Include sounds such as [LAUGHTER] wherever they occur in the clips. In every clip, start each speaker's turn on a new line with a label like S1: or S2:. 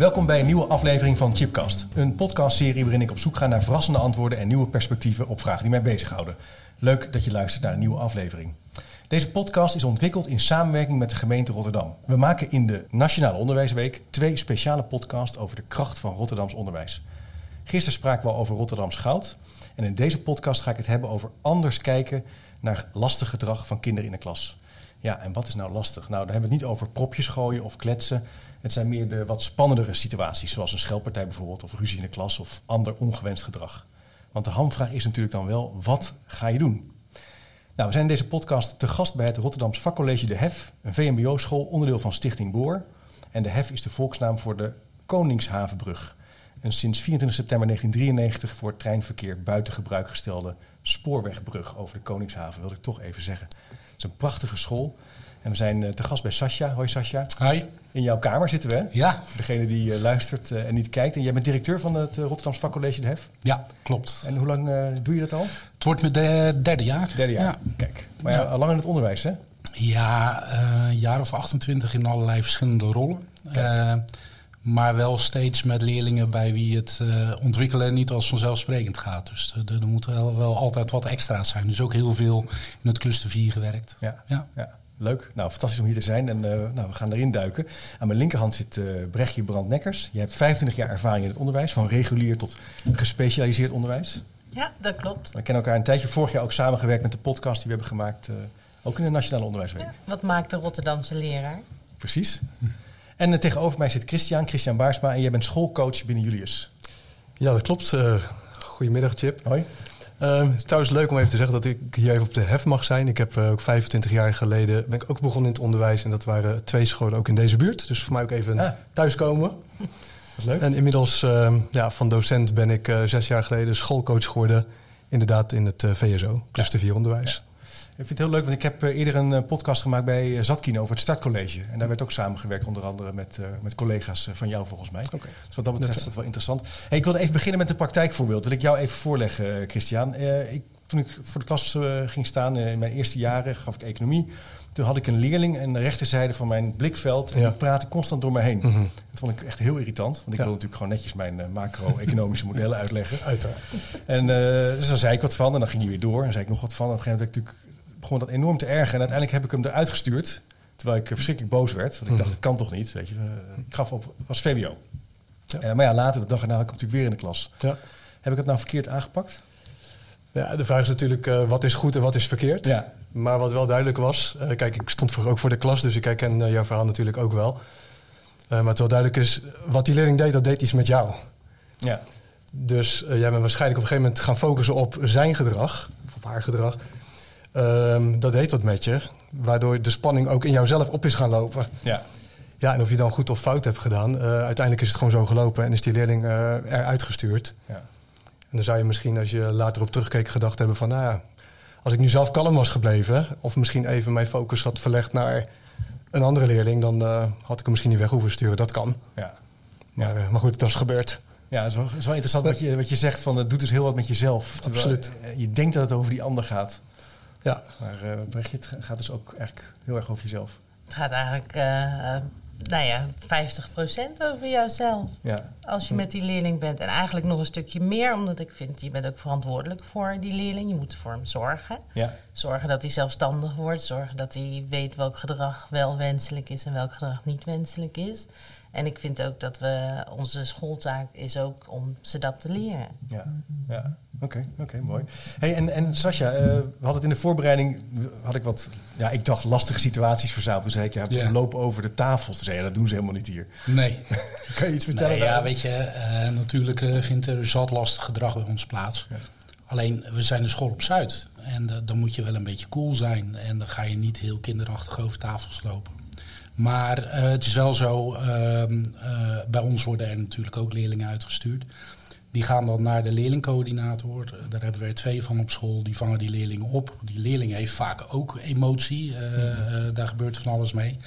S1: Welkom bij een nieuwe aflevering van Chipcast. Een podcastserie waarin ik op zoek ga naar verrassende antwoorden en nieuwe perspectieven op vragen die mij bezighouden. Leuk dat je luistert naar een nieuwe aflevering. Deze podcast is ontwikkeld in samenwerking met de gemeente Rotterdam. We maken in de Nationale Onderwijsweek twee speciale podcasts over de kracht van Rotterdams onderwijs. Gisteren spraken we over Rotterdams goud. En in deze podcast ga ik het hebben over anders kijken naar lastig gedrag van kinderen in de klas. Ja, en wat is nou lastig? Nou, daar hebben we het niet over propjes gooien of kletsen. Het zijn meer de wat spannendere situaties, zoals een schelpartij bijvoorbeeld, of ruzie in de klas of ander ongewenst gedrag. Want de hamvraag is natuurlijk dan wel, wat ga je doen? Nou, we zijn in deze podcast te gast bij het Rotterdams vakcollege De Hef, een VMBO-school, onderdeel van Stichting Boor. En De Hef is de volksnaam voor de Koningshavenbrug. Een sinds 24 september 1993 voor het treinverkeer buiten gebruik gestelde spoorwegbrug over de Koningshaven, wil ik toch even zeggen. Het is een prachtige school. En we zijn eh, te gast bij Sascha. Hoi Sascha.
S2: Hi.
S1: In jouw kamer zitten we, hè?
S2: Ja.
S1: Degene die uh, luistert uh, en niet kijkt. En jij bent directeur van het uh, Rotterdams Vakcollege De Hef.
S2: Ja, klopt.
S1: En hoe lang doe je dat al?
S2: Het wordt mijn de, derde jaar.
S1: Derde jaar,
S2: ja.
S1: kijk. Maar ja, al lang in het onderwijs, hè?
S2: Ja, een jaar of 28 in allerlei verschillende rollen. maar wel steeds met leerlingen bij wie het ontwikkelen niet als vanzelfsprekend gaat. Dus er moet wel, wel altijd wat extra's zijn. Dus ook heel veel in het cluster 4 gewerkt.
S1: ja. ja. ja. Leuk. Nou, fantastisch om hier te zijn. En uh, nou, we gaan erin duiken. Aan mijn linkerhand zit uh, Brechtje Brandnekkers. Je hebt 25 jaar ervaring in het onderwijs, van regulier tot gespecialiseerd onderwijs.
S3: Ja, dat klopt.
S1: We kennen elkaar een tijdje. Vorig jaar ook samengewerkt met de podcast die we hebben gemaakt, uh, ook in de Nationale Onderwijsweek. Ja,
S3: wat maakt de Rotterdamse leraar?
S1: Precies. En tegenover mij zit Christian, Christian Baarsma. En jij bent schoolcoach binnen Julius.
S4: Ja, dat klopt. goedemiddag, Chip.
S1: Hoi.
S4: Uh, het is trouwens leuk om even te zeggen dat ik hier even op de hef mag zijn. Ik heb uh, ook 25 jaar geleden ben ik ook begonnen in het onderwijs. En dat waren twee scholen ook in deze buurt. Dus voor mij ook even ah. thuiskomen. [LAUGHS]
S1: Wat leuk.
S4: En inmiddels uh, ja, van docent ben ik zes jaar geleden schoolcoach geworden. Inderdaad in het VSO, cluster 4 onderwijs.
S1: Ik vind het heel leuk, want ik heb eerder een podcast gemaakt bij Zatkin over het startcollege. En daar werd ook samengewerkt, onder andere met, uh, met collega's van jou volgens mij.
S4: Okay.
S1: Dus wat dat betreft is dat wel interessant. Hey, ik wilde even beginnen met een praktijkvoorbeeld. Wil ik jou even voorleggen, Christian. Uh, ik, toen ik voor de klas uh, ging staan in mijn eerste jaren, gaf ik economie. Toen had ik een leerling aan de rechterzijde van mijn blikveld. En ja. die praatte constant door me heen. Mm -hmm. Dat vond ik echt heel irritant. Want ik ja. wil natuurlijk gewoon netjes mijn macro-economische [LAUGHS] modellen uitleggen.
S4: Uiteraard.
S1: En dus dan zei ik wat van en dan ging hij weer door. En zei ik nog wat van. En op een gegeven moment werd ik natuurlijk begon dat enorm te ergeren. En uiteindelijk heb ik hem eruit gestuurd. Terwijl ik verschrikkelijk boos werd. Want ik dacht, het kan toch niet. Weet je. Ik gaf op, was VWO. Ja. Uh, maar ja, later, de dag erna, ik natuurlijk weer in de klas.
S4: Ja.
S1: Heb ik het nou verkeerd aangepakt?
S4: Ja, de vraag is natuurlijk, uh, wat is goed en wat is verkeerd?
S1: Ja.
S4: Maar wat wel duidelijk was... Uh, kijk, ik stond voor, ook voor de klas, dus ik herken jouw verhaal natuurlijk ook wel. maar het wel duidelijk is, wat die leerling deed, dat deed iets met jou.
S1: Ja.
S4: Dus jij bent waarschijnlijk op een gegeven moment gaan focussen op zijn gedrag, of op haar gedrag... Um, dat deed wat met je, waardoor de spanning ook in jouzelf op is gaan lopen.
S1: Ja.
S4: Ja, en of je dan goed of fout hebt gedaan, uh, uiteindelijk is het gewoon zo gelopen en is die leerling uh, eruit gestuurd.
S1: Ja.
S4: En dan zou je misschien, als je later op terugkeek, gedacht hebben van, nou ja, als ik nu zelf kalm was gebleven, of misschien even mijn focus had verlegd naar een andere leerling, dan uh, had ik hem misschien niet weg hoeven sturen. Dat kan.
S1: Ja.
S4: Maar, ja. maar goed, dat is gebeurd.
S1: Ja, het is wel, het is wel interessant wat je, wat je zegt van het doet dus heel wat met jezelf.
S4: Absoluut.
S1: Je denkt dat het over die ander gaat.
S4: Ja.
S1: Maar uh, Brechtje, het gaat dus ook eigenlijk heel erg over jezelf.
S3: Het gaat eigenlijk, uh, uh, nou ja, 50% over jouzelf.
S1: Ja.
S3: Als je met die leerling bent. En eigenlijk nog een stukje meer, omdat ik vind, je bent ook verantwoordelijk voor die leerling. Je moet voor hem zorgen.
S1: Ja.
S3: Zorgen dat hij zelfstandig wordt. Zorgen dat hij weet welk gedrag wel wenselijk is en welk gedrag niet wenselijk is. En ik vind ook dat we onze schooltaak is ook om ze dat te leren.
S1: Ja, ja. oké, okay, oké, okay, mooi. Hey, en, en Sascha, uh, we hadden het in de voorbereiding, had ik wat, ja, ik dacht lastige situaties verzameld. Toen zei ik, ja, yeah. lopen over de tafels. Toen zei je, dat doen ze helemaal niet hier.
S2: Nee. [LAUGHS]
S1: kan je iets vertellen?
S2: Nee, ja, weet je, uh, natuurlijk uh, vindt er zat lastig gedrag bij ons plaats. Ja. Alleen, we zijn een school op Zuid. En dan moet je wel een beetje cool zijn. En dan ga je niet heel kinderachtig over tafels lopen. Maar uh, het is wel zo, uh, uh, bij ons worden er natuurlijk ook leerlingen uitgestuurd. Die gaan dan naar de leerlingcoördinator. Daar hebben we er twee van op school. Die vangen die leerlingen op. Die leerling heeft vaak ook emotie. Mm. daar gebeurt van alles mee.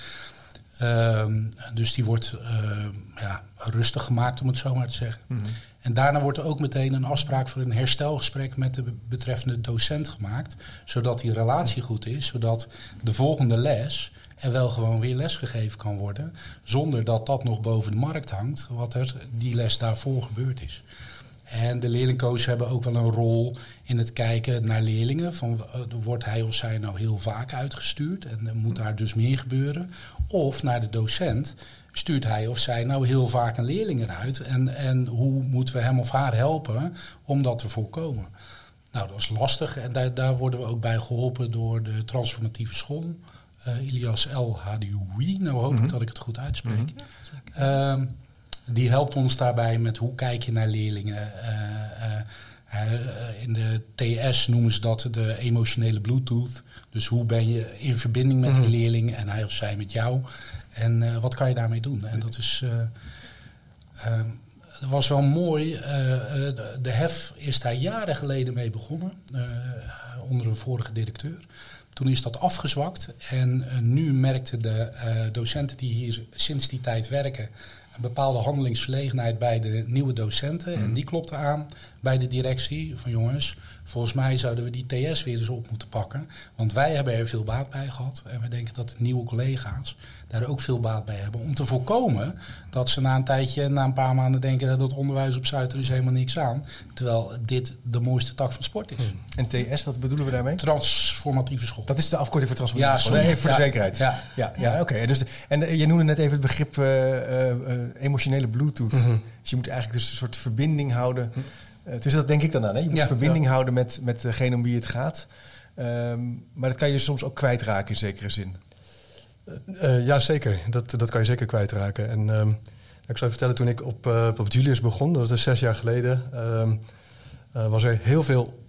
S2: Ehm, dus die wordt ja, rustig gemaakt, om het zo maar te zeggen.
S1: Mm.
S2: En daarna wordt er ook meteen een afspraak voor een herstelgesprek met de betreffende docent gemaakt. Zodat die relatie goed is. Zodat de volgende les en wel gewoon weer lesgegeven kan worden. Zonder dat dat nog boven de markt hangt, wat er die les daarvoor gebeurd is. En de leerlingcoaches hebben ook wel een rol in het kijken naar leerlingen. Van, eh, wordt hij of zij nou heel vaak uitgestuurd en eh, moet daar dus meer gebeuren? Of naar de docent, stuurt hij of zij nou heel vaak een leerling eruit? En, en hoe moeten we hem of haar helpen om dat te voorkomen? Nou, dat is lastig en daar, daar worden we ook bij geholpen door de transformatieve school. Uh, Ilias El Hadioui, nou hoop ik dat ik het goed uitspreek. Ehm, die helpt ons daarbij met hoe kijk je naar leerlingen. Uh, uh, in de TS noemen ze dat de emotionele Bluetooth. Dus hoe ben je in verbinding met de leerling en hij of zij met jou. En wat kan je daarmee doen? En dat is... Ehm, dat was wel mooi. de, de HEF is daar jaren geleden mee begonnen. onder een vorige directeur. Toen is dat afgezwakt. En nu merkten de docenten die hier sinds die tijd werken een bepaalde handelingsverlegenheid bij de nieuwe docenten. En mhm. die klopte aan bij de directie van jongens, volgens mij zouden we die TS weer eens op moeten pakken. Want wij hebben er veel baat bij gehad. En we denken dat de nieuwe collega's daar ook veel baat bij hebben. Om te voorkomen dat ze na een tijdje, na een paar maanden denken dat het onderwijs op Zuid er is helemaal niks aan. Terwijl dit de mooiste tak van sport is. Hmm.
S1: En TS, wat bedoelen we daarmee?
S2: Transformatieve school.
S1: Dat is de afkorting voor transformatieve ja, school. Nee, voor de zekerheid. Ja, ja, ja, oké. Dus en eh, je noemde net even het begrip uh, uh, emotionele bluetooth. Mhm. Dus je moet eigenlijk dus een soort verbinding houden. Uh, dus dat denk ik dan aan. Hè? Je moet verbinding houden met, met degene om wie het gaat. Um, maar dat kan je soms ook kwijtraken in zekere zin.
S4: Uh, ja, zeker. Dat, dat kan je zeker kwijtraken. En um, ik zou vertellen, toen ik op, uh, op Julius begon, dat is zes jaar geleden, uh, was er heel veel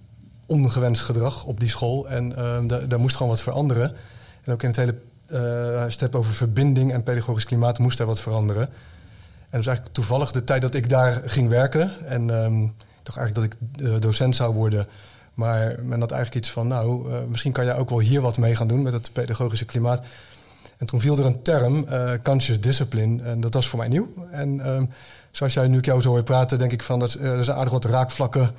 S4: ongewenst gedrag op die school. En um, daar moest gewoon wat veranderen. En ook in het hele step over verbinding en pedagogisch klimaat moest er wat veranderen. En dat was eigenlijk toevallig de tijd dat ik daar ging werken. En dacht eigenlijk dat ik docent zou worden. Maar men had eigenlijk iets van, nou, misschien kan jij ook wel hier wat mee gaan doen met het pedagogische klimaat. En toen viel er een term, uh, conscious discipline, en dat was voor mij nieuw. En um, zoals jij nu jou zo hoor praten, denk ik van dat uh, er zijn aardig wat raakvlakken.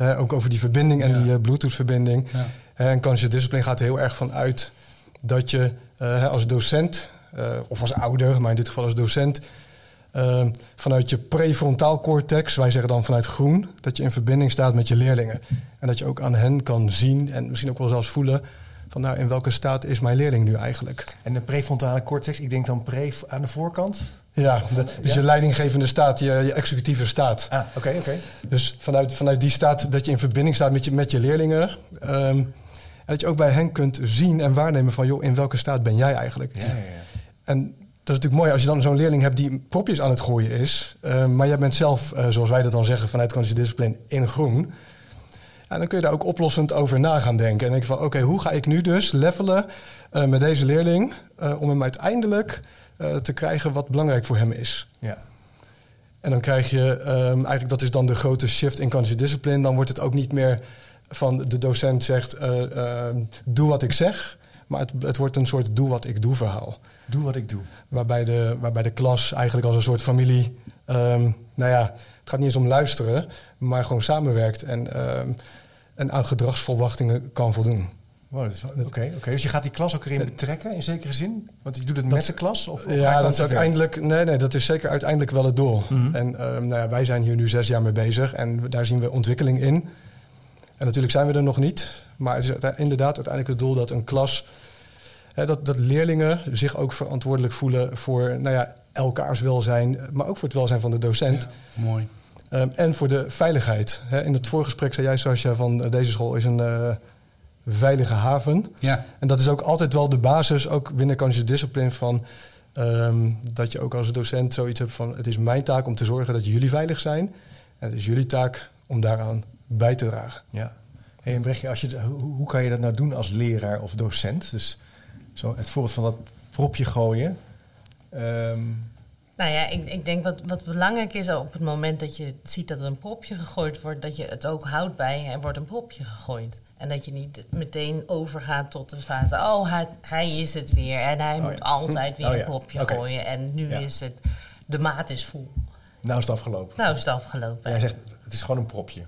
S4: Uh, ook over die verbinding en die Bluetooth-verbinding. Ja. en conscious discipline gaat er heel erg van uit dat je als docent, of als ouder, maar in dit geval als docent, ehm, vanuit je prefrontaal cortex, wij zeggen dan vanuit groen, dat je in verbinding staat met je leerlingen. En dat je ook aan hen kan zien en misschien ook wel zelfs voelen van nou, in welke staat is mijn leerling nu eigenlijk?
S1: En de prefrontale cortex, ik denk dan pre aan de voorkant?
S4: Ja, dus je leidinggevende staat, je, je executieve staat.
S1: Ah, oké, oké.
S4: Dus vanuit, vanuit die staat dat je in verbinding staat met je, met je leerlingen. Um, en dat je ook bij hen kunt zien en waarnemen van, joh, in welke staat ben jij eigenlijk? Ja, ja, ja. En dat is natuurlijk mooi als je dan zo'n leerling hebt die propjes aan het gooien is. Um, maar jij bent zelf, uh, zoals wij dat dan zeggen vanuit Conscious Discipline, in groen. En dan kun je daar ook oplossend over na gaan denken. En denk van, oké, hoe ga ik nu dus levelen uh, met deze leerling... Uh, om hem uiteindelijk uh, te krijgen wat belangrijk voor hem is. Ja. En dan krijg je, um, eigenlijk dat is dan de grote shift in conscious discipline... dan wordt het ook niet meer van de docent zegt, doe wat ik zeg... maar het, het wordt een soort doe wat ik doe verhaal.
S1: Doe wat ik doe.
S4: Waarbij de, waarbij de klas eigenlijk als een soort familie... Um, nou ja, het gaat niet eens om luisteren, maar gewoon samenwerkt en, uh, en aan gedragsverwachtingen kan voldoen.
S1: Oké, oké. dus je gaat die klas ook erin betrekken in zekere zin? Want je doet het met de klas? Of,
S4: ja, dat is uiteindelijk. Nee, nee, dat is zeker uiteindelijk wel het doel. Mm -hmm. En uh, nou ja, wij zijn hier nu zes jaar mee bezig en daar zien we ontwikkeling in. En natuurlijk zijn we er nog niet, maar het is inderdaad uiteindelijk het doel dat een klas. Hè, dat, dat leerlingen zich ook verantwoordelijk voelen voor nou ja, elkaars welzijn, maar ook voor het welzijn van de docent.
S2: Ja, mooi.
S4: Um, en voor de veiligheid. Hè, in het voorgesprek zei jij, Sascha, van uh, deze school is een uh, veilige haven. Ja. En dat is ook altijd wel de basis, ook binnen Conscious Discipline, van um, dat je ook als docent zoiets hebt van: het is mijn taak om te zorgen dat jullie veilig zijn. En het is jullie taak om daaraan bij te dragen.
S1: Ja. Hey, en Brechtje, als je, hoe, hoe kan je dat nou doen als leraar of docent? Dus zo het voorbeeld van dat propje gooien. Um,
S3: nou ja, ik, ik denk wat, wat belangrijk is op het moment dat je ziet dat er een propje gegooid wordt, dat je het ook houdt bij er wordt een propje gegooid. En dat je niet meteen overgaat tot de fase, oh hij, hij is het weer en hij oh, moet ja. altijd weer oh, ja. een propje okay. gooien en nu ja. is het, de maat is vol.
S1: Nou is het afgelopen.
S3: Nou is het afgelopen.
S1: Jij zegt, het is gewoon een propje.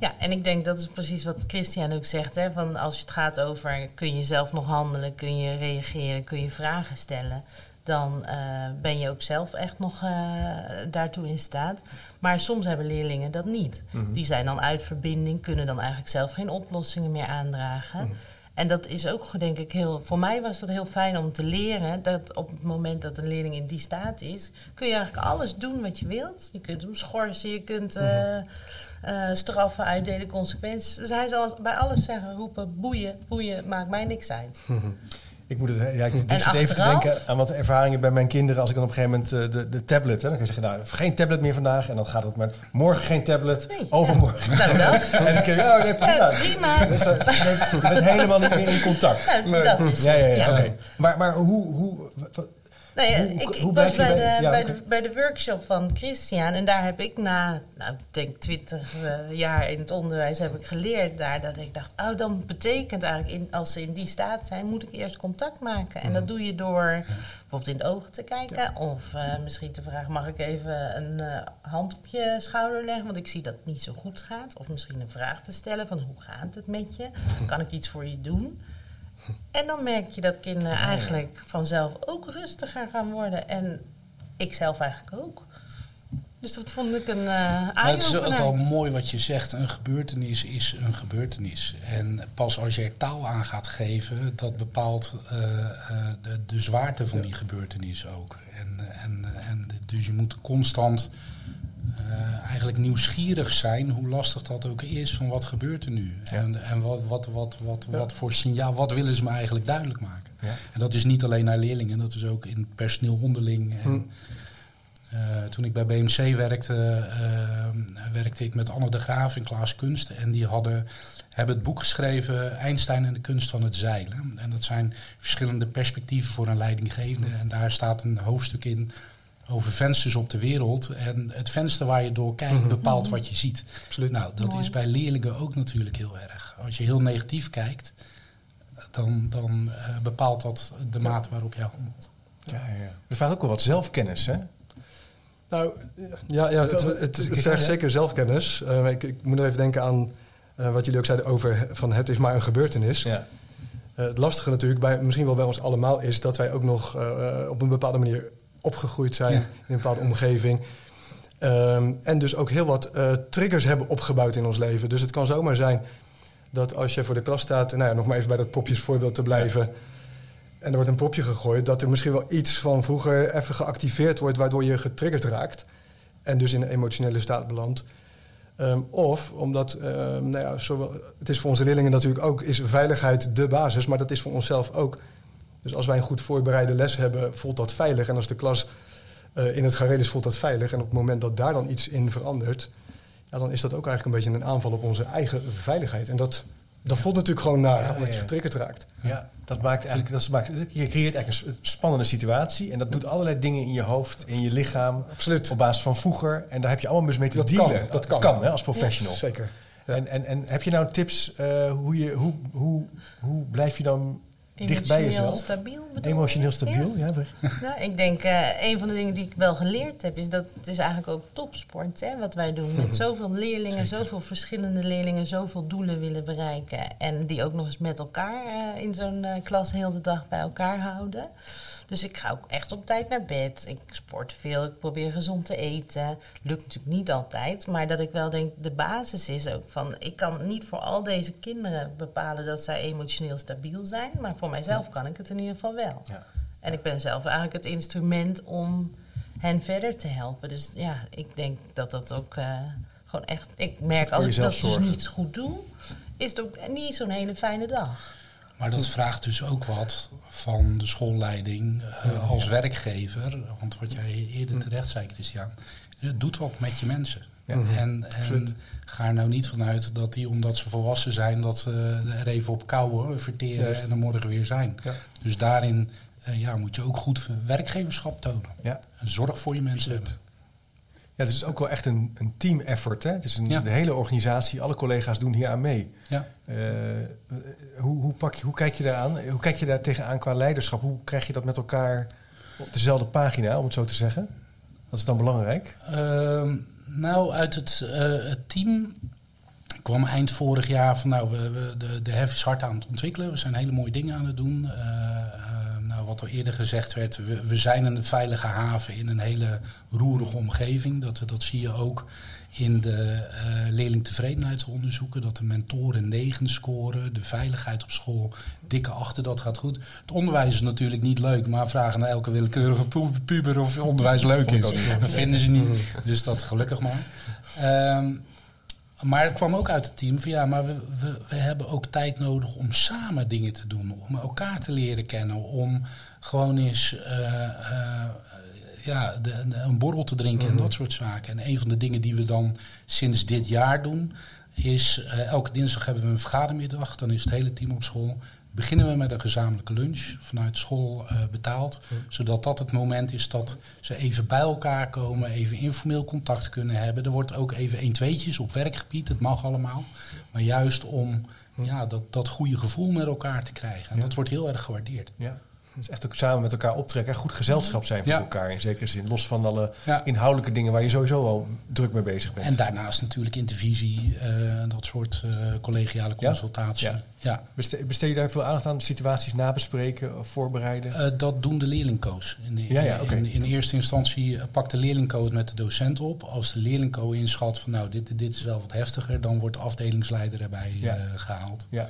S3: Ja, en ik denk dat is precies wat Christian ook zegt. Hè, van als het gaat over kun je zelf nog handelen, kun je reageren, kun je vragen stellen. Dan eh, ben je ook zelf echt nog uh, daartoe in staat. Maar soms hebben leerlingen dat niet.
S1: Mhm.
S3: Die zijn dan uit verbinding, kunnen dan eigenlijk zelf geen oplossingen meer aandragen.
S1: Mhm.
S3: En dat is ook, denk ik, heel. Voor mij was dat heel fijn om te leren dat op het moment dat een leerling in die staat is, kun je eigenlijk alles doen wat je wilt. Je kunt hem schorsen, je kunt. Uh, uh, straffen, uitdelen, consequenties. Dus hij zal bij alles zeggen, roepen, boeien, boeien, maakt mij niks uit.
S1: Ik moet het, ja, ik zit even te denken aan wat ervaringen bij mijn kinderen. Als ik dan op een gegeven moment uh, de, de tablet, hè, dan kun je zeggen, nou, geen tablet meer vandaag. En dan gaat het maar, morgen geen tablet,
S3: nee,
S1: overmorgen.
S3: Ja. Nou, dat.
S1: en dan kun je, oh, nee, prima.
S3: Ja, prima.
S1: Dus, uh, je bent helemaal niet meer in contact.
S3: Nou, dat is
S1: ja, ja, ja,
S3: ja.
S1: oké. Okay. Maar, maar hoe... hoe wat,
S3: Nee,
S1: hoe,
S3: ik,
S1: hoe
S3: was bij,
S1: bij,
S3: de,
S1: ja,
S3: bij, de, bij de workshop van Christian en daar heb ik na, nou, ik denk twintig uh, jaar in het onderwijs heb ik geleerd daar dat ik dacht, oh, dan betekent eigenlijk in, als ze in die staat zijn, moet ik eerst contact maken. En dat doe je door bijvoorbeeld in de ogen te kijken ja. of uh, misschien te vragen, mag ik even een uh, hand op je schouder leggen, want ik zie dat het niet zo goed gaat. Of misschien een vraag te stellen van hoe gaat het met je? Kan ik iets voor je doen? En dan merk je dat kinderen eigenlijk vanzelf ook rustiger gaan worden. En ik zelf eigenlijk ook. Dus dat vond ik een uh,
S2: nou, Het is ook al mooi wat je zegt. Een gebeurtenis is een gebeurtenis. En pas als je er taal aan gaat geven, dat bepaalt uh, uh, de, de, zwaarte van die gebeurtenis ook. En, en, en dus je moet constant uh, eigenlijk nieuwsgierig zijn, hoe lastig dat ook is, van wat gebeurt er nu? Ja. En, en wat, wat, wat, wat, ja. wat voor signaal, wat willen ze me eigenlijk duidelijk maken? Ja. En dat is niet alleen naar leerlingen, dat is ook in personeel onderling. En, hm. uh, toen ik bij BMC werkte, uh, werkte ik met Anne de Graaf en Klaas Kunst. En die hadden, hebben het boek geschreven, Einstein en de kunst van het zeilen. En dat zijn verschillende perspectieven voor een leidinggevende. En daar staat een hoofdstuk in over vensters op de wereld. En het venster waar je door kijkt mm -hmm. bepaalt wat je ziet.
S4: Absoluut.
S2: Nou, dat Mooi. is bij leerlingen ook natuurlijk heel erg. Als je heel negatief kijkt, dan, dan uh, bepaalt dat de ja. mate waarop jij handelt.
S1: Ja, ja. Er vraagt ook wel wat zelfkennis, hè?
S4: Nou, ja, ja het, het, het, zeker zelfkennis. Uh, ik, ik, moet nog even denken aan uh, wat jullie ook zeiden over van het is maar een gebeurtenis.
S1: Ja.
S4: Uh, het lastige natuurlijk, bij, misschien wel bij ons allemaal, is dat wij ook nog op een bepaalde manier opgegroeid zijn ja. in een bepaalde omgeving. Um, en dus ook heel wat uh, triggers hebben opgebouwd in ons leven. Dus het kan zomaar zijn dat als je voor de klas staat, nou ja, nog maar even bij dat popjesvoorbeeld te blijven. Ja. En er wordt een popje gegooid, dat er misschien wel iets van vroeger even geactiveerd wordt, waardoor je getriggerd raakt. En dus in een emotionele staat belandt. Um, of omdat, um, nou ja, zowel, het is voor onze leerlingen natuurlijk ook, is veiligheid de basis, maar dat is voor onszelf ook. Dus als wij een goed voorbereide les hebben, voelt dat veilig. En als de klas uh, in het gareel is, voelt dat veilig. En op het moment dat daar dan iets in verandert, ja, dan is dat ook eigenlijk een beetje een aanval op onze eigen veiligheid. En dat, dat voelt natuurlijk gewoon naar, ja, omdat je getriggerd raakt.
S1: Ja, dat maakt eigenlijk, dat maakt, je creëert eigenlijk een spannende situatie. En dat doet allerlei dingen in je hoofd, in je lichaam.
S4: Absoluut.
S1: Op basis van vroeger. En daar heb je allemaal dus mee te
S4: dat
S1: dealen.
S4: Kan, dat kan.
S1: kan hè, als professional.
S4: Zeker.
S1: En, en, en heb je nou tips uh, hoe, je, hoe, hoe, hoe blijf je dan dicht bij jezelf.
S3: Stabiel,
S1: Emotioneel stabiel, ja. ja [LAUGHS]
S3: nou, ik denk, uh, een van de dingen die ik wel geleerd heb, is dat het is eigenlijk ook topsport, hè, wat wij doen. Met [LAUGHS] zoveel leerlingen, zoveel verschillende leerlingen, zoveel doelen willen bereiken. En die ook nog eens met elkaar uh, in zo'n uh, klas heel de dag bij elkaar houden. Dus ik ga ook echt op tijd naar bed. Ik sport veel, ik probeer gezond te eten. Lukt natuurlijk niet altijd, maar dat ik wel denk, de basis is ook van... ik kan niet voor al deze kinderen bepalen dat zij emotioneel stabiel zijn... maar voor mijzelf kan ik het in ieder geval wel.
S1: Ja.
S3: En ik ben zelf eigenlijk het instrument om hen verder te helpen. Dus ja, ik denk dat dat ook uh, gewoon echt... Ik merk als ik dat dus niet goed doe, is het ook niet zo'n hele fijne dag.
S2: Maar dat vraagt dus ook wat van de schoolleiding uh, als werkgever. Want wat jij eerder terecht zei, Christian, het doet wat met je mensen. Ja. En, en ga er nou niet vanuit dat die, omdat ze volwassen zijn, dat ze er even op kouwen, verteren Juist. en er morgen weer zijn. Ja. Dus daarin uh, ja, moet je ook goed werkgeverschap tonen.
S1: Ja.
S2: En zorg voor je mensen.
S1: Ja, het is ook wel echt een, een team effort. Hè? Het is een, ja. De hele organisatie, alle collega's doen hier aan mee.
S2: Ja.
S1: Uh, hoe, hoe, pak je, hoe kijk je daaraan? Hoe kijk je daar tegenaan qua leiderschap? Hoe krijg je dat met elkaar op dezelfde pagina, om het zo te zeggen? Wat is dan belangrijk?
S2: Uh, nou, uit het, uh, het team kwam eind vorig jaar van nou, we, we, de, de hef is hard aan het ontwikkelen. We zijn hele mooie dingen aan het doen. Wat al eerder gezegd werd, we, we, zijn een veilige haven in een hele roerige omgeving. Dat, dat zie je ook in de uh, leerlingtevredenheidsonderzoeken. Dat de mentoren negen scoren, de veiligheid op school dikke achter, dat gaat goed. Het onderwijs is natuurlijk niet leuk, maar vragen naar elke willekeurige puber of onderwijs leuk is. Dat vinden ze niet, dus dat gelukkig maar. Um, maar het kwam ook uit het team van ja, maar we, we, we, hebben ook tijd nodig om samen dingen te doen. Om elkaar te leren kennen. Om gewoon eens uh, uh, ja, de, de, een borrel te drinken mm -hmm. en dat soort zaken. En een van de dingen die we dan sinds dit jaar doen, is uh, elke dinsdag hebben we een vergadermiddag. Dan is het hele team op school beginnen we met een gezamenlijke lunch vanuit school uh, betaald. Ja. Zodat dat het moment is dat ze even bij elkaar komen, even informeel contact kunnen hebben. Er wordt ook even een tweetjes op werkgebied, het mag allemaal. Maar juist om ja, dat, dat goede gevoel met elkaar te krijgen. En ja. dat wordt heel erg gewaardeerd.
S1: Ja. Dus echt ook samen met elkaar optrekken. Goed gezelschap zijn voor ja. elkaar in zekere zin. Los van alle ja. inhoudelijke dingen waar je sowieso al druk mee bezig bent.
S2: En daarnaast natuurlijk intervisie, uh, dat soort uh, collegiale consultatie. Ja.
S1: Ja. Besteed, besteed je daar veel aandacht aan? Situaties nabespreken of voorbereiden?
S2: Uh, dat doen de leerlingco's. In, in, okay. in, in, eerste instantie pakt de leerlingco het met de docent op. Als de leerlingco inschat van nou, dit, dit is wel wat heftiger, dan wordt de afdelingsleider erbij gehaald. Ja.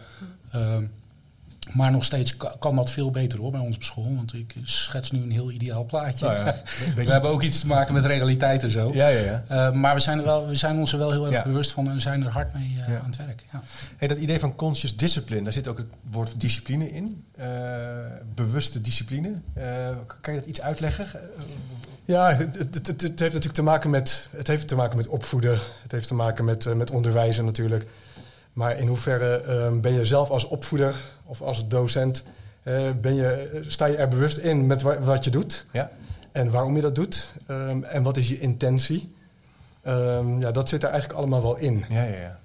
S2: Maar nog steeds kan dat veel beter hoor bij ons op school. Want ik schets nu een heel ideaal plaatje. Nou ja, [LAUGHS] we hebben ook iets te maken met realiteit en zo.
S1: Ja, ja, ja.
S2: Uh, maar we zijn, er wel, we zijn ons er wel heel erg bewust van en zijn er hard mee uh, ja. aan het werk. Ja.
S1: Hey, dat idee van conscious discipline, daar zit ook het woord discipline in. Uh, bewuste discipline. kan je dat iets uitleggen?
S4: Ja, het, het, het, heeft natuurlijk te maken met, het heeft te maken met opvoeden. Het heeft te maken met, met onderwijzen natuurlijk. Maar in hoeverre um, ben je zelf als opvoeder of als docent, uh, ben je, sta je er bewust in met wa wat je doet ja. en waarom je dat doet um, en wat is je intentie? Um, ja, dat zit er eigenlijk allemaal wel in.
S1: Ja, ja, ja.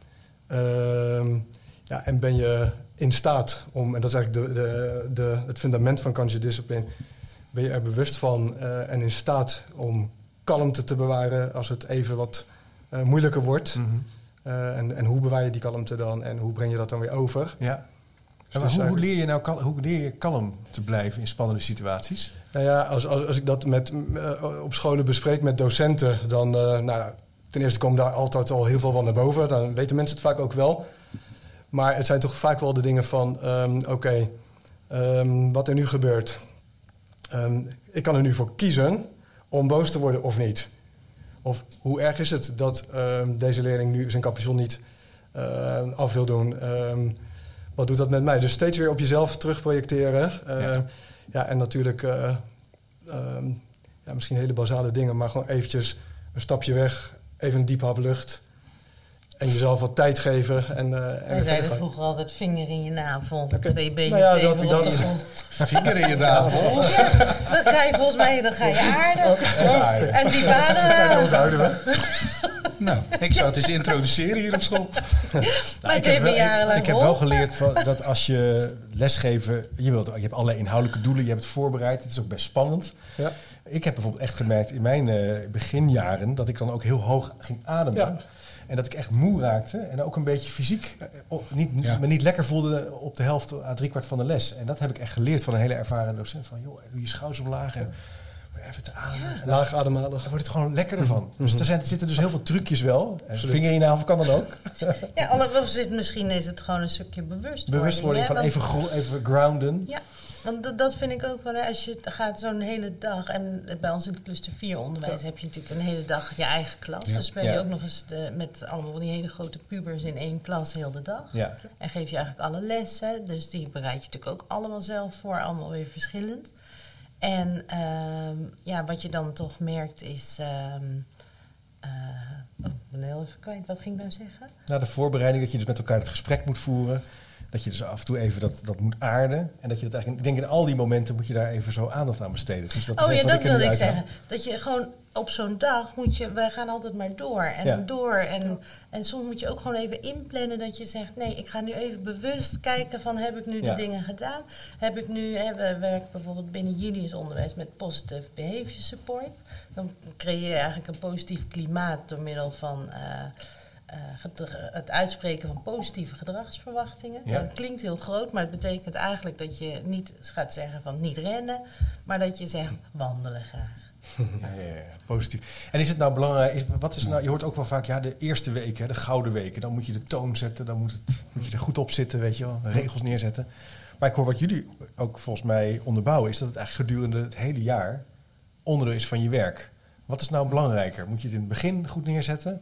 S4: ja, en ben je in staat om, en dat is eigenlijk de, de, de, het fundament van conscious discipline, ben je er bewust van uh, en in staat om kalmte te bewaren als het even wat uh, moeilijker wordt. Mm -hmm. Uh, en, en hoe bewaar je die kalmte dan en hoe breng je dat dan weer over?
S1: Ja. Dus hoe, leer je nou kalm, hoe leer je kalm te blijven in spannende situaties?
S4: Nou ja, als, als, als ik dat met, uh, op scholen bespreek met docenten, dan uh, nou, ten eerste komt daar altijd al heel veel van naar boven. Dan weten mensen het vaak ook wel. Maar het zijn toch vaak wel de dingen van, um, oké, okay, um, wat er nu gebeurt. Um, ik kan er nu voor kiezen om boos te worden of niet. Of hoe erg is het dat deze leerling nu zijn capuchon niet uh, af wil doen? Wat doet dat met mij? Dus steeds weer op jezelf terugprojecteren. Uh, ja. ja. en natuurlijk uh, um, ja, misschien hele basale dingen, maar gewoon eventjes een stapje weg, even een diep hap lucht. En jezelf wat tijd geven. En, uh,
S3: Wij zeiden vroeger altijd vinger in je navel. Okay. Twee benen nou ja, stevig op de grond. [LAUGHS]
S2: Vinger in je navel?
S3: Ja, dan ga je volgens mij dan ga je aarden. Okay. En die baden...
S1: Ja, dat onthouden we. [LAUGHS]
S2: Nou, ik zou het eens introduceren hier op school. [LAUGHS]
S3: nou, ik, heb wel,
S1: ik heb wel geleerd van, dat als je lesgeven... Je, wilt, je hebt allerlei inhoudelijke doelen, je hebt het voorbereid. Het is ook best spannend. Ja. Ik heb bijvoorbeeld echt gemerkt in mijn uh, beginjaren... dat ik dan ook heel hoog ging ademen. Ja. En dat ik echt moe raakte en ook een beetje fysiek niet, ja. me niet lekker voelde op de helft à driekwart van de les. En dat heb ik echt geleerd van een hele ervaren docent. Van joh, doe je schouders omlaag en even te ademen. Ja.
S4: Laag ademhalen.
S1: Dan wordt het gewoon lekkerder van. Mm -hmm. Dus er, zijn, er zitten dus heel veel trucjes wel. Vinger in navel kan dan ook. [LAUGHS]
S3: ja, of misschien is het gewoon een stukje bewustwording.
S1: Bewustwording van even, even grounden.
S3: Ja. Want dat, dat vind ik ook wel, hè, als je gaat zo'n hele dag, en bij ons in het cluster 4 onderwijs ja. heb je natuurlijk een hele dag je eigen klas. Ja. Dus ben je ja. ook nog eens de, met allemaal die hele grote pubers in één klas heel de dag. En geef je eigenlijk alle lessen, dus die bereid je natuurlijk ook allemaal zelf voor, allemaal weer verschillend. En um, ja, wat je dan toch merkt is. Um, uh, oh. Wat ging ik nou zeggen?
S1: Nou, de voorbereiding dat je dus met elkaar het gesprek moet voeren. Dat je dus af en toe even dat, dat moet aarden. En dat je dat eigenlijk, ik denk in al die momenten moet je daar even zo aandacht aan besteden.
S3: Dus dat oh ja, dat wilde ik zeggen. Dat je gewoon op zo'n dag moet je, wij gaan altijd maar door en ja. door. En, ja. en soms moet je ook gewoon even inplannen dat je zegt, nee, ik ga nu even bewust kijken van heb ik nu ja. de dingen gedaan? Heb ik nu, hè, we werken bijvoorbeeld binnen Julius onderwijs met positive behavior support. Dan creëer je eigenlijk een positief klimaat door middel van... Uh, eh, het uitspreken van positieve gedragsverwachtingen.
S1: Ja.
S3: Dat klinkt heel groot, maar het betekent eigenlijk dat je niet gaat zeggen van niet rennen, maar dat je zegt wandelen graag.
S1: Ja, ja, ja, positief. En is het nou belangrijk, is, wat is nou, je hoort ook wel vaak, ja, de eerste weken, de gouden weken, dan moet je de toon zetten, dan moet, het, moet je er goed op zitten, weet je wel, regels neerzetten. Maar ik hoor wat jullie ook volgens mij onderbouwen, is dat het eigenlijk gedurende het hele jaar onderdeel is van je werk. Wat is nou belangrijker? Moet je het in het begin goed neerzetten?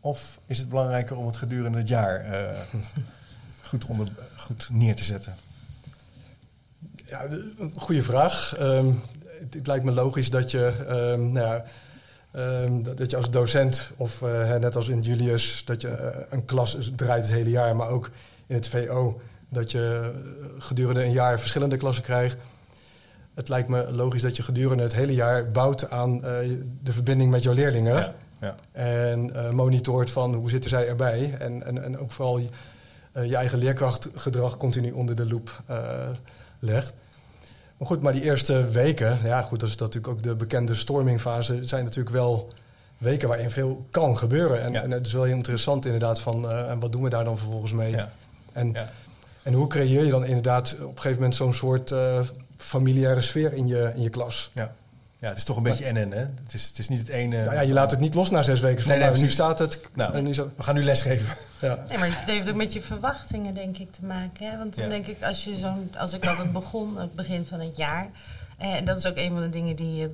S1: Of is het belangrijker om het gedurende het jaar eh, [LAUGHS] goed, onder, goed neer te zetten?
S4: Ja, een goede vraag. Ehm, het, het lijkt me logisch dat je, ehm, nou ja, ehm, dat, je als docent of eh, net als in Julius, dat je eh, een klas draait het hele jaar, maar ook in het VO, dat je gedurende een jaar verschillende klassen krijgt. Het lijkt me logisch dat je gedurende het hele jaar bouwt aan de verbinding met jouw leerlingen.
S1: Ja, ja.
S4: En eh, monitort van hoe zitten zij erbij. En, en, en ook vooral je, eh, je eigen leerkrachtgedrag continu onder de loep eh, legt. Maar goed, maar die eerste weken, ja goed, dat is natuurlijk ook de bekende stormingfase, zijn natuurlijk wel weken waarin veel kan gebeuren. En,
S1: Ja.
S4: en het is wel heel interessant inderdaad van, en wat doen we daar dan vervolgens mee?
S1: Ja.
S4: En,
S1: Ja.
S4: en hoe creëer je dan inderdaad op een gegeven moment zo'n soort familiaire sfeer in je, in je klas?
S1: Ja. Ja, het is toch een beetje NN, hè? Het is, het is niet het ene...
S4: Nou ja, je laat het niet los na zes weken. Van,
S1: Nee, nee,
S4: nou, nu staat het.
S1: Nou.
S4: en nu zo,
S1: We gaan nu lesgeven.
S4: ja.
S3: Nee, maar het heeft ook met je verwachtingen, denk ik, te maken. Hè? Want dan
S1: Ja.
S3: denk ik, als je zo'n, als ik altijd begon, het begin van het jaar. eh, En dat is ook een van de dingen die, je,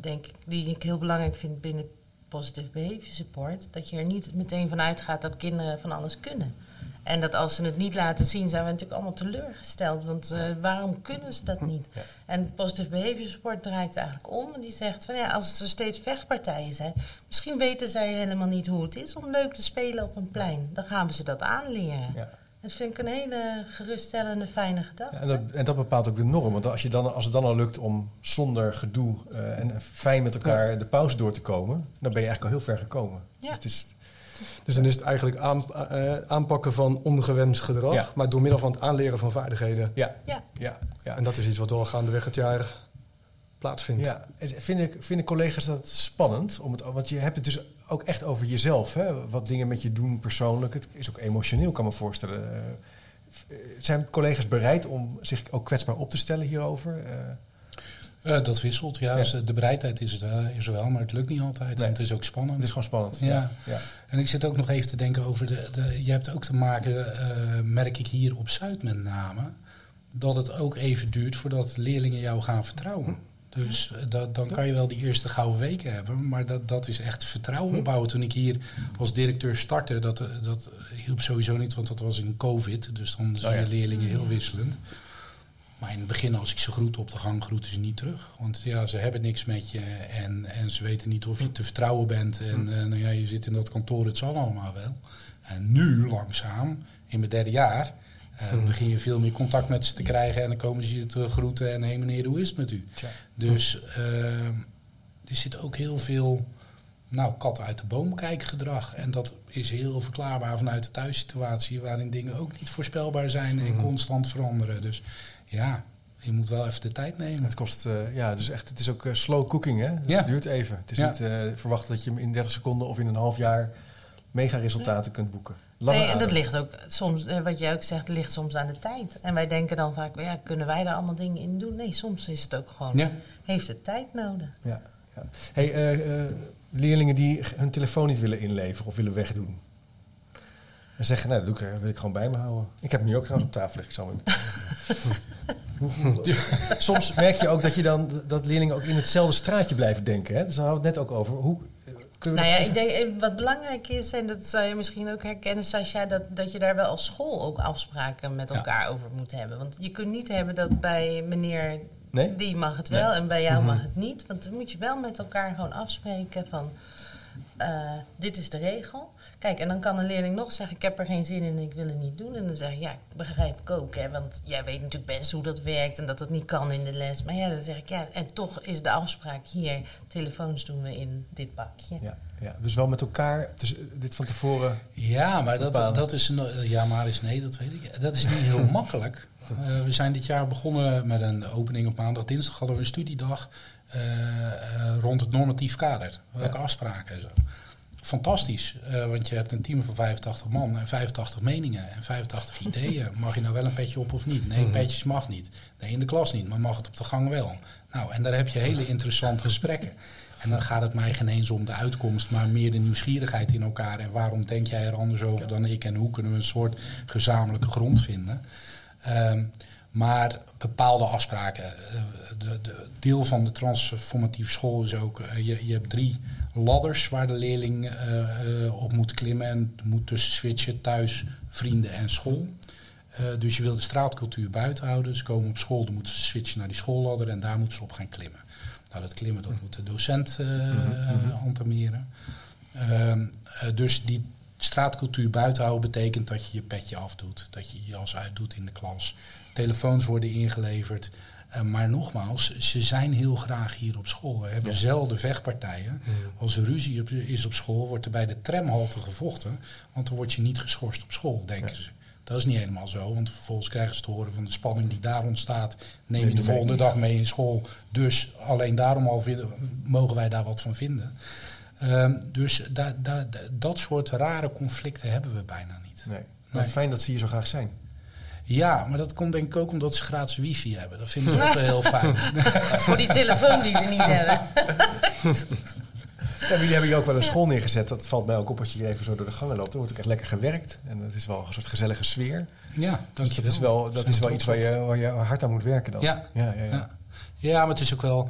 S3: denk ik, die ik heel belangrijk vind binnen Positive Behavior Support. Dat je er niet meteen van uitgaat dat kinderen van alles kunnen. En dat als ze het niet laten zien, zijn we natuurlijk allemaal teleurgesteld. Want eh, waarom kunnen ze dat niet?
S1: Ja.
S3: En Positive Behavior Support draait het eigenlijk om. En die zegt van ja, als er steeds vechtpartijen zijn, misschien weten zij helemaal niet hoe het is om leuk te spelen op een plein. Dan gaan we ze dat aanleren.
S1: Ja.
S3: Dat vind ik een hele geruststellende, fijne gedachte.
S1: Ja, en, dat, en dat bepaalt ook de norm. Want als, je dan, als het dan al lukt om zonder gedoe eh, en fijn met elkaar de pauze door te komen, dan ben je eigenlijk al heel ver gekomen.
S3: Ja.
S1: Dus het is,
S4: Dus dan is het eigenlijk aan, eh, aanpakken van ongewenst gedrag,
S1: Ja.
S4: maar door middel van het aanleren van vaardigheden.
S1: ja,
S3: Ja.
S1: ja, ja.
S4: En dat is iets wat wel gaandeweg het jaar plaatsvindt.
S1: Ja, en vinden, vinden collega's dat spannend? Om het, want je hebt het dus ook echt over jezelf. Hè? Wat dingen met je doen persoonlijk. Het is ook emotioneel, kan me voorstellen. Eh, v- zijn collega's bereid om zich ook kwetsbaar op te stellen hierover? Eh,
S2: Eh, dat wisselt, ja.
S1: Ja.
S2: Dus, eh, De bereidheid is, het, wel- is er wel, maar het lukt niet altijd.
S1: Nee.
S2: En het is ook spannend.
S1: het is gewoon spannend.
S2: Ja.
S1: ja.
S2: En ik zit ook nog even te denken over de. de je hebt ook te maken, eh, merk ik hier op Zuid met name, dat het ook even duurt voordat leerlingen jou gaan vertrouwen. Dus eh, dat, dan kan je wel die eerste gouden weken hebben, maar dat, dat is echt vertrouwen opbouwen. Toen ik hier als directeur startte, dat, eh, dat hielp sowieso niet, want dat was in COVID. Dus dan zijn
S1: Oh ja.
S2: de leerlingen heel wisselend. Maar in het begin, als ik ze groet op de gang, groeten ze niet terug. Want ja, ze hebben niks met je en, en ze weten niet of je te vertrouwen bent. En eh, nou ja, je zit in dat kantoor, het zal allemaal wel. En nu, langzaam, in mijn derde jaar, eh, begin je veel meer contact met ze te krijgen. En dan komen ze je te groeten en hé meneer, hoe is het met u? Dus eh, er zit ook heel veel nou, kat uit de boom kijken gedrag. En dat is heel verklaarbaar vanuit de thuissituatie, waarin dingen ook niet voorspelbaar zijn en constant veranderen. Dus ja, je moet wel even de tijd nemen.
S1: Het kost, eh, ja, dus echt, het is ook eh, slow cooking, hè? Het
S2: Ja.
S1: duurt even. Het is
S2: Ja.
S1: niet eh, verwachten dat je hem in 30 seconden of in een half jaar mega resultaten kunt boeken. Lange
S3: Nee, en dat ligt ook soms, wat jij ook zegt, ligt soms aan de tijd. En wij denken dan vaak, ja, kunnen wij daar allemaal dingen in doen? Nee, soms is het ook gewoon,
S2: Ja.
S3: heeft het tijd nodig.
S1: Ja, ja. Hey, leerlingen die hun telefoon niet willen inleveren of willen wegdoen. En zeggen, nou, dat doe ik, eh, wil ik gewoon bij me houden. Ik heb hem nu ook trouwens op tafel liggen. [LAUGHS] Soms merk je ook dat, je dan, dat leerlingen ook in hetzelfde straatje blijven denken. Hè? Dus daar hadden we het net ook over. Hoe, eh, kunnen we
S3: Nou ja, ik denk, eh, wat belangrijk is, en dat zou je misschien ook herkennen, Sascha, dat, dat je daar wel als school ook afspraken met
S2: Ja.
S3: elkaar over moet hebben. Want je kunt niet hebben dat bij meneer
S1: Nee?
S3: die mag het wel en bij jou
S4: Mhm.
S3: mag het niet. Want dan moet je wel met elkaar gewoon afspreken van, eh, dit is de regel. Kijk, en dan kan een leerling nog zeggen, ik heb er geen zin in en ik wil het niet doen. En dan zeg ik, ja, begrijp ik ook, hè, want jij weet natuurlijk best hoe dat werkt en dat dat niet kan in de les. Maar ja, dan zeg ik, ja, en toch is de afspraak hier, telefoons doen we in dit bakje.
S1: Ja, ja, dus wel met elkaar dus, eh, dit van tevoren.
S2: Ja, maar dat, dat is een, ja, maar is nee, dat weet ik. Dat is niet heel [LAUGHS] makkelijk. Eh, we zijn dit jaar begonnen met een opening op maandag. Dinsdag hadden we een studiedag eh, eh, rond het normatief kader. Welke
S1: Ja.
S2: afspraken en zo. fantastisch. Uh, want je hebt een team van 85 man en 85 meningen en 85 [LAUGHS] ideeën. Mag je nou wel een petje op of niet? Nee, mm -hmm. petjes mag niet. Nee, in de klas niet, maar mag het op de gang wel. Nou, en daar heb je hele interessante gesprekken. En dan gaat het mij geen eens om de uitkomst, maar meer de nieuwsgierigheid in elkaar. En waarom denk jij er anders over dan ik? En hoe kunnen we een soort gezamenlijke grond vinden? Um, maar bepaalde afspraken. De, de, deel van de transformatieve school is ook, je, je hebt drie ladders waar de leerling uh, uh, op moet klimmen en moet tussen switchen thuis, vrienden en school. Uh, dus je wil de straatcultuur buiten houden. Ze komen op school, dan moeten ze switchen naar die schoolladder en daar moeten ze op gaan klimmen. Nou, dat klimmen dat moet de docent entameren. Ehm, dus die straatcultuur buiten houden betekent dat je je petje afdoet, dat je je jas uitdoet in de klas. Telefoons worden ingeleverd. Uh, maar nogmaals, ze zijn heel graag hier op school. We hebben ja. zelden vechtpartijen. Ja. Als er ruzie op, is op school, wordt er bij de tramhalte gevochten. Want dan word je niet geschorst op school, denken ja. ze. Dat is niet helemaal zo, want vervolgens krijgen ze te horen van de spanning die daar ontstaat. Neem je de volgende dag mee in school. Dus alleen daarom al vinden, mogen wij daar wat van vinden. Um, dus da, da, da, dat soort rare conflicten hebben we bijna niet.
S1: Nee. Maar fijn dat ze hier zo graag zijn.
S2: Ja, maar dat komt denk ik ook omdat ze gratis wifi hebben. Dat vinden ze ook wel heel fijn. [LAUGHS]
S3: Voor die telefoon die ze niet hebben.
S1: Ja, jullie hebben hier ook wel een school neergezet. Dat valt mij ook op als je hier even zo door de gangen loopt. Er wordt ook echt lekker gewerkt. En het is wel een soort gezellige sfeer.
S2: Ja,
S1: dus dat is wel, dat is wel iets waar je, waar je hard aan moet werken dan.
S2: Ja, ja, ja. ja. Ja, maar het is ook wel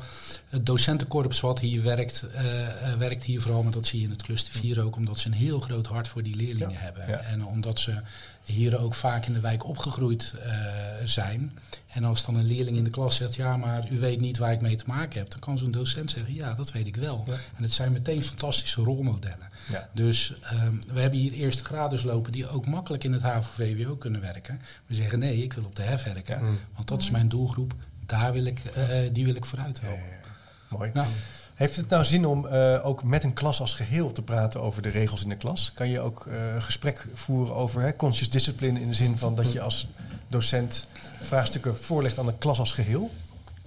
S2: het docentenkorps wat hier werkt, uh, uh, werkt hier vooral, maar dat zie je in het cluster 4 ook, omdat ze een heel groot hart voor die leerlingen ja, hebben. Ja. En omdat ze hier ook vaak in de wijk opgegroeid uh, zijn. En als dan een leerling in de klas zegt, ja, maar u weet niet waar ik mee te maken heb, dan kan zo'n docent zeggen, ja, dat weet ik wel. Ja. En het zijn meteen fantastische rolmodellen. Ja. Dus um, we hebben hier eerste graders lopen die ook makkelijk in het HAVO-VWO kunnen werken. We zeggen, nee, ik wil op de hef werken, mm. want dat is mijn doelgroep daar wil ik, uh, die wil ik vooruit helpen. Ja,
S1: ja. Mooi. Nou. Heeft het nou zin om uh, ook met een klas als geheel te praten over de regels in de klas? Kan je ook uh, gesprek voeren over hè, conscious discipline in de zin van dat je als docent vraagstukken voorlegt aan de klas als geheel?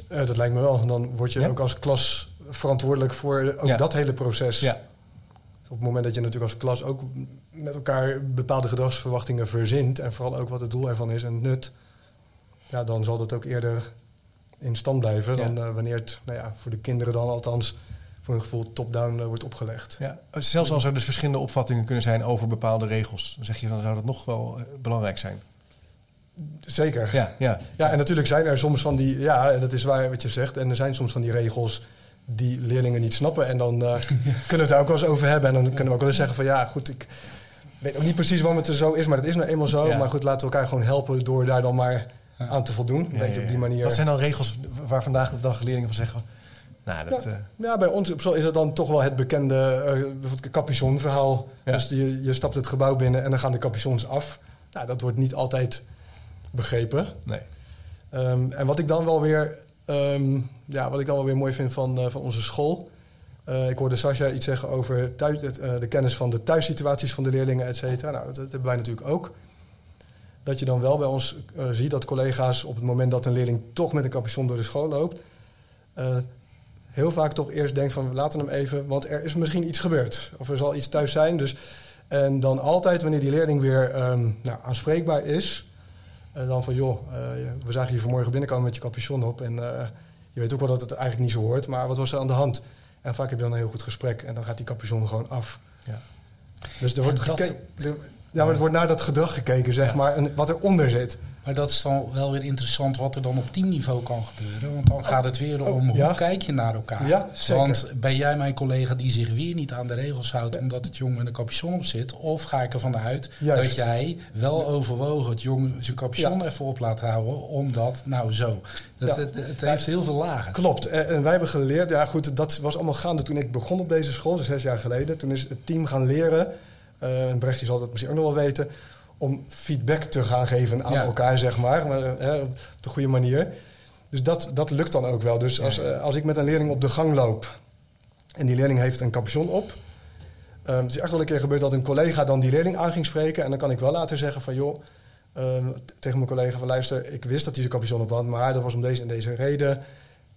S4: dat lijkt me wel. Dan word je ja? ook als klas verantwoordelijk voor ook dat hele proces. Ja. Op het moment dat je natuurlijk als klas ook met elkaar bepaalde gedragsverwachtingen verzint en vooral ook wat het doel ervan is en het nut, ja, dan zal dat ook eerder in stand blijven dan uh, wanneer het nou ja, voor de kinderen dan althans voor een gevoel top-down uh, wordt opgelegd.
S1: Ja, zelfs als er dus verschillende opvattingen kunnen zijn over bepaalde regels, dan zeg je dan zou dat nog wel uh, belangrijk zijn.
S4: Zeker. Ja, ja. ja, en natuurlijk zijn er soms van die, ja, dat is waar wat je zegt, en er zijn soms van die regels die leerlingen niet snappen. En dan [LAUGHS] kunnen we het daar ook wel eens over hebben. En dan kunnen we ook wel eens zeggen van ja, goed, ik weet ook niet precies waarom het er zo is, maar het is nou eenmaal zo. Ja. Maar goed, laten we elkaar gewoon helpen door daar dan maar. Aan te voldoen. Op die manier.
S1: Wat zijn dan regels waar vandaag de dag leerlingen van zeggen? Nou, dat,
S4: ja, uh... ja, bij ons op school is het dan toch wel het bekende uh, capuchon-verhaal. Dus je, je stapt het gebouw binnen en dan gaan de capuchons af. Nou, dat wordt niet altijd begrepen. Nee. Um, en wat ik dan wel weer, um, ja, wat ik dan wel weer mooi vind van, uh, van onze school. Uh, ik hoorde Sascha iets zeggen over thuis, de kennis van de thuissituaties van de leerlingen, et cetera. Nou, dat, dat hebben wij natuurlijk ook dat je dan wel bij ons uh, ziet dat collega's op het moment dat een leerling toch met een capuchon door de school loopt, uh, heel vaak toch eerst denkt van we laten hem even, want er is misschien iets gebeurd. Of er zal iets thuis zijn. Dus, en dan altijd wanneer die leerling weer um, nou, aanspreekbaar is, uh, dan van joh, we zagen je vanmorgen binnenkomen met je capuchon op en je weet ook wel dat het eigenlijk niet zo hoort, maar wat was er aan de hand? En vaak heb je dan een heel goed gesprek en dan gaat die capuchon gewoon af. Ja. Dus er wordt gekeken. Ja, maar het wordt naar dat gedrag gekeken, zeg ja. maar, en wat eronder zit.
S2: Maar dat is dan wel weer interessant wat er dan op teamniveau kan gebeuren. Want dan gaat het weer om oh, ja. hoe kijk je naar elkaar.
S4: Ja,
S2: want ben jij mijn collega die zich weer niet aan de regels houdt omdat het jong met een capuchon op zit? Of ga ik ervan uit Juist. dat jij wel overwogen het jong zijn capuchon even op laat houden, omdat, nou zo. Dat, het, het, heeft heel veel lagen.
S4: Klopt. En wij hebben geleerd, ja goed, dat was allemaal gaande toen ik begon op deze school, zes jaar geleden. Toen is het team gaan leren uh, en Brechtje zal dat misschien ook nog wel weten, om feedback te gaan geven aan ja. elkaar, zeg maar, maar uh, op de goede manier. Dus dat, dat lukt dan ook wel. Dus als, uh, als ik met een leerling op de gang loop en die leerling heeft een capuchon op, um, het is echt wel een keer gebeurd dat een collega dan die leerling aan ging spreken en dan kan ik wel laten zeggen van joh, um, tegen mijn collega van luister, ik wist dat hij zijn capuchon op had, maar dat was om deze en deze reden.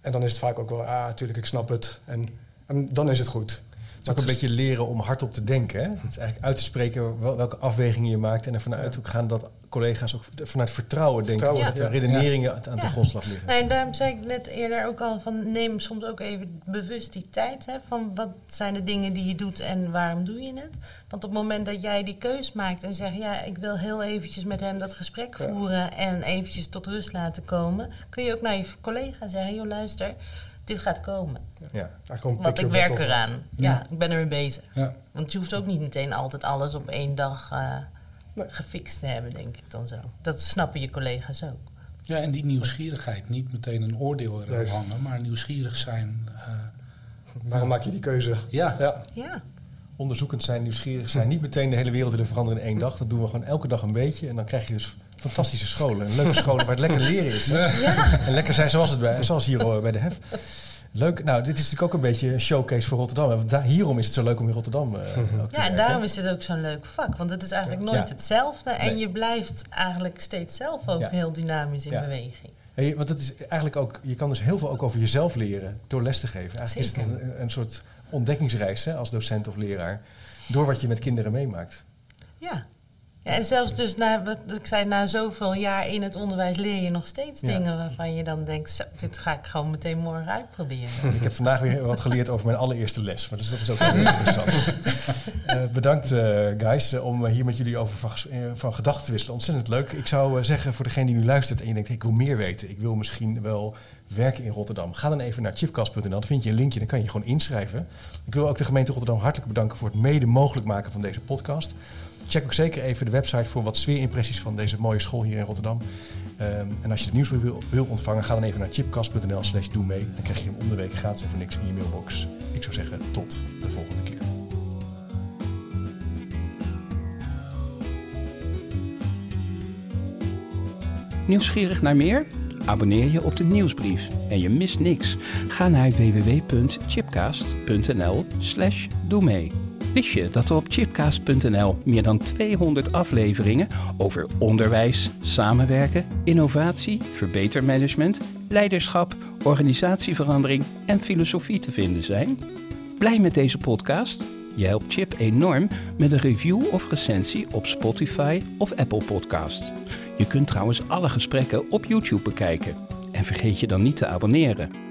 S4: En dan is het vaak ook wel, ah, natuurlijk, ik snap het. En, en dan is het goed.
S1: Het is ook een beetje leren om hardop te denken. Hè? Het is eigenlijk uit te spreken wel- welke afwegingen je maakt. En ervan uit ook gaan dat collega's ook vanuit vertrouwen denken.
S4: Vertrouwen,
S1: dat
S4: ja.
S1: redeneringen aan de
S3: Ja.
S1: grondslag liggen.
S3: Nee, en daarom zei ik net eerder ook al van neem soms ook even bewust die tijd. Hè, van wat zijn de dingen die je doet en waarom doe je het? Want op het moment dat jij die keus maakt en zegt ja, ik wil heel eventjes met hem dat gesprek
S4: Ja.
S3: voeren en eventjes tot rust laten komen, kun je ook naar je collega zeggen, joh luister, dit gaat komen.
S1: Ja.
S3: Want ik werk eraan.
S2: Ja.
S3: Ja, ik ben ermee bezig.
S2: Ja.
S3: Want je hoeft ook niet meteen altijd alles op één dag eh,
S4: Nee.
S3: gefixt te hebben, denk ik dan zo. Dat snappen je collega's ook.
S2: ja, en die nieuwsgierigheid. Niet meteen een oordeel eraan
S4: Nee.
S2: hangen, maar nieuwsgierig zijn. eh,
S4: Waarom maak je die keuze?
S2: ja.
S4: Ja.
S3: Ja.
S1: Onderzoekend zijn, nieuwsgierig zijn. Niet meteen de hele wereld willen veranderen in één dag. Dat doen we gewoon elke dag een beetje. En dan krijg je dus fantastische scholen. En leuke scholen waar het lekker leren is. [LAUGHS] hè? En lekker zijn zoals, het bij, zoals hier bij de HEF. Leuk. Nou, dit is natuurlijk ook een beetje een showcase voor Rotterdam. Want daar, hierom is het zo leuk om in Rotterdam eh, ook te
S3: Ja, en daarom is dit ook zo'n leuk vak. Want het is eigenlijk nooit
S1: Ja.
S3: hetzelfde. En
S1: Nee.
S3: je blijft eigenlijk steeds zelf ook
S1: Ja.
S3: heel dynamisch in
S1: Ja.
S3: beweging.
S1: Hey, want het is eigenlijk ook, je kan dus heel veel ook over jezelf leren door les te geven. Eigenlijk is
S3: Zeker.
S1: het een, een soort ontdekkingsreis hè, als docent of leraar. Door wat je met kinderen meemaakt.
S3: Ja. Ja en zelfs dus na, wat ik zei, na zoveel jaar in het onderwijs leer je nog steeds
S1: Ja.
S3: dingen waarvan je dan denkt, zo, dit ga ik gewoon meteen morgen uitproberen.
S1: Ik heb vandaag weer wat geleerd over mijn allereerste les. Maar dus dat is ook heel [LAUGHS] interessant. Eh, bedankt eh, guys eh, om hier met jullie over van, gedachten te wisselen. Ontzettend leuk. Ik zou zeggen voor degene die nu luistert en je denkt ik wil meer weten. Ik wil misschien wel werken in Rotterdam. Ga dan even naar chipcast.nl. Dan vind je een linkje. Dan kan je gewoon inschrijven. Ik wil ook de gemeente Rotterdam hartelijk bedanken voor het mede mogelijk maken van deze podcast. Check ook zeker even de website voor wat sfeerimpressies van deze mooie school hier in Rotterdam. Ehm, en als je het nieuws wil, wil ontvangen, ga dan even naar chipcast.nl slash doe mee. Dan krijg je hem om de week gratis en voor niks in je mailbox. Ik zou zeggen, tot de volgende keer.
S5: Nieuwsgierig naar meer? Abonneer je op de nieuwsbrief en je mist niks. Ga naar www.chipcast.nl slash doe mee. Wist je dat er op chipcast.nl meer dan 200 afleveringen over onderwijs, samenwerken, innovatie, verbetermanagement, leiderschap, organisatieverandering en filosofie te vinden zijn? Blij met deze podcast? Je helpt Chip enorm met een review of recensie op Spotify of Apple Podcast. Je kunt trouwens alle gesprekken op YouTube bekijken. En vergeet je dan niet te abonneren.